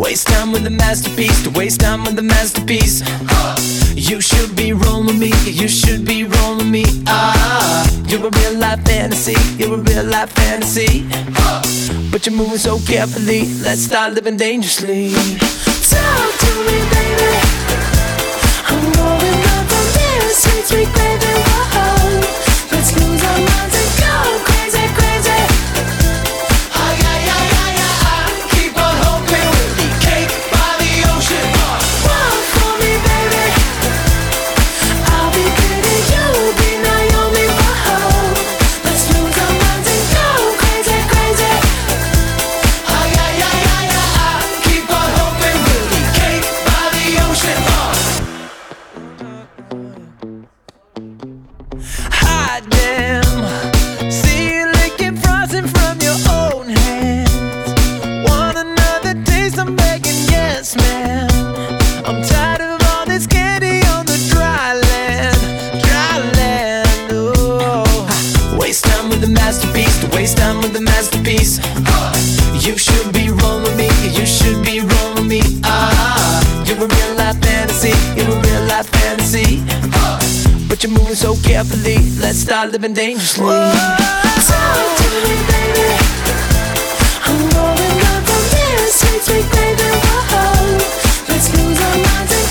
waste time with the masterpiece, to waste time with the masterpiece. You should be rolling me, you should be rolling me. Ah, you're a real life fantasy, you're a real life fantasy. But you're moving so carefully. Let's start living dangerously. Talk to me, baby. I'm going up from this baby. goddamn But you're moving so carefully. Let's start living dangerously. Talk to me, baby. I'm rolling up from this sweet, sweet baby. Whoa. Let's lose our minds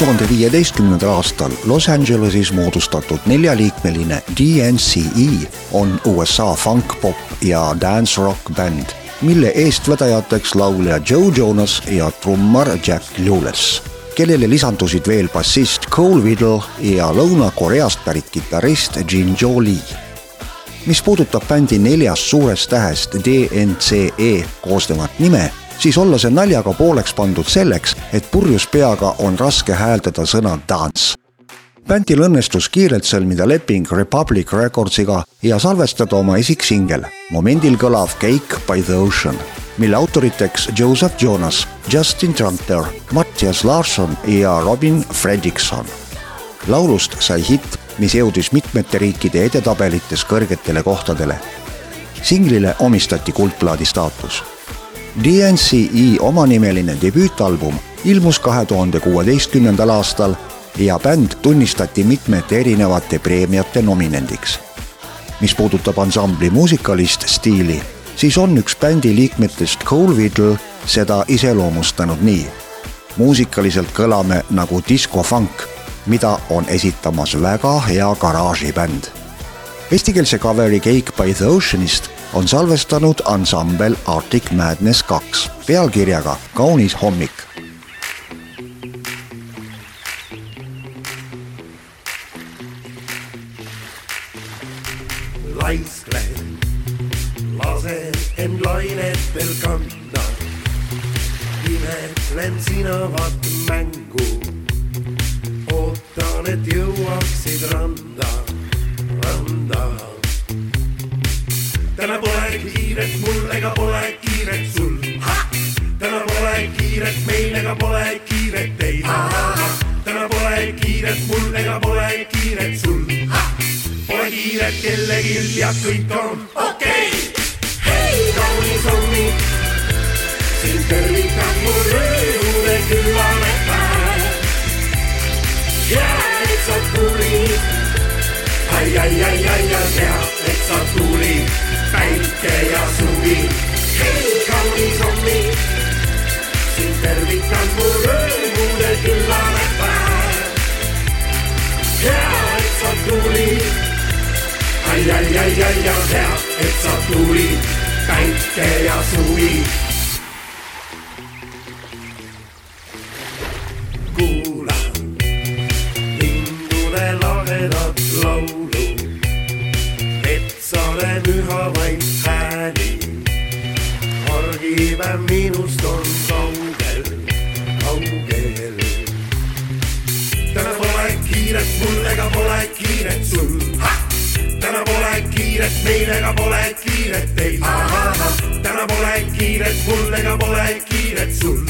tuhande viieteistkümnendal aastal Los Angeleses moodustatud neljaliikmeline DNCE on USA funk-pop ja dance-rock bänd, mille eestvedajateks laulja Joe Jonas ja trummar Jack Lewis, kellele lisandusid veel bassist Cole Whittle ja Lõuna-Koreast pärit kitarrist Jin Jo Lee mis puudutab bändi neljast suurest tähest DNCE koosnevat nime, siis olla see naljaga pooleks pandud selleks, et purjus peaga on raske hääldada sõna dance. bändil õnnestus kiirelt sõlmida leping Republic Recordsiga ja salvestada oma esiksingel, momendil kõlav Cake by the Ocean, mille autoriteks Joseph Jonas, Justin Tranter, Mattias Larsson ja Robin Fredrickson laulust sai hitt, mis jõudis mitmete riikide edetabelites kõrgetele kohtadele. singlile omistati kuldplaadi staatus. DNCE omanimeline debüütalbum ilmus kahe tuhande kuueteistkümnendal aastal ja bänd tunnistati mitmete erinevate preemiate nominendiks. mis puudutab ansambli muusikalist stiili, siis on üks bändi liikmetest Cole Whittle seda iseloomustanud nii. muusikaliselt kõlame nagu diskofunk mida on esitamas väga hea garaažibänd. Eestikeelse coveri Cake by the Oceanist on salvestanud ansambel Arctic Madness kaks pealkirjaga Kaunis hommik. laiskle, lase end lainetel kanda. imetlen sinavat mängu ootan, et jõuaksid randa. Kiiret mul ega pole kiiret sul. täna pole kiiret meil ega pole kiiret teil. täna pole kiiret mul ega pole kiiret sul. Pole kiiret kellelgi ja kõik on okei okay.. hei, kaunis hommik, sind tervitab mu rõõmude küllane päev hea, et sa tulid. ai, ai, ai, ai, ai, hea, et sa tulid, päike ja suvi. hei, kaunis hommik, sind tervitan mu rõõmude küllane päev. hea, et sa tulid. ai, ai, ai, ai, ai, hea, et sa tulid, päike ja suvi kiiret sul. täna pole kiiret meil ega pole kiiret teil. täna pole kiiret mul ega pole kiiret sul.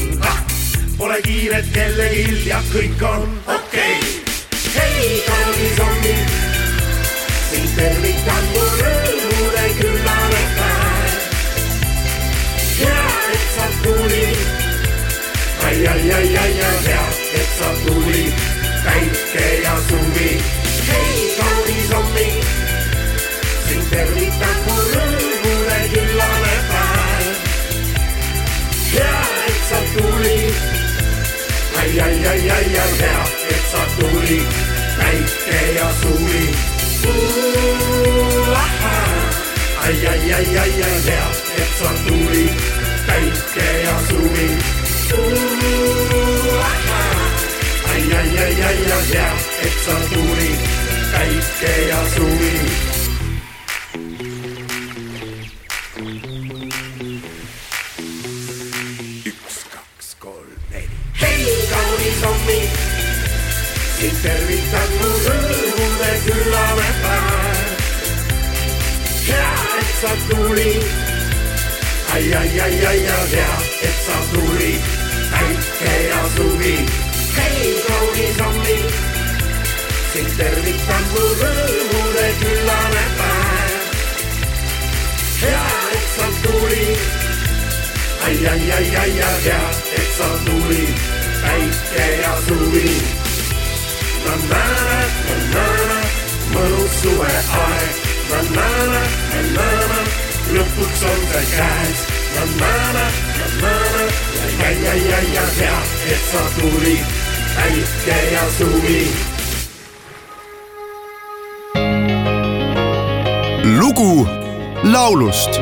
Pole kiiret kellelgi ja kõik on okei okay.. hei, kaunis hommik, sind tervitan mu rõõmude küllane päev. hea, et sa tulid, ai, ai, ai, ai, ai, hea, et sa tulid, päike ja suvi. Tervitan mu rõõmude küllane päev. hea, et sa tulid, ai, ai, ai, ai, ai, hea, et sa tulid, päike ja suvi. ai, ai, ai, ai, ai, hea, et sa tulid, päike ja suvi. ai, ai, ai, ai, ai, hea, et sa sind tervitan mu rõõmude küllane päev. hea, et sa tulid, ai, ai, ai, ai, ai, hea, et sa tulid, päike ja suvi. hei, kaunis hommik, sind tervitan mu rõõmude küllane päev. hea, et sa tulid ai, ai, ai, ai, ai, hea, et sa tulid, päike ja suveaeg, lõpuks on see käes. ai, ai, ai, ai, hea, et sa tulid, päike ja suvi. Lugu laulust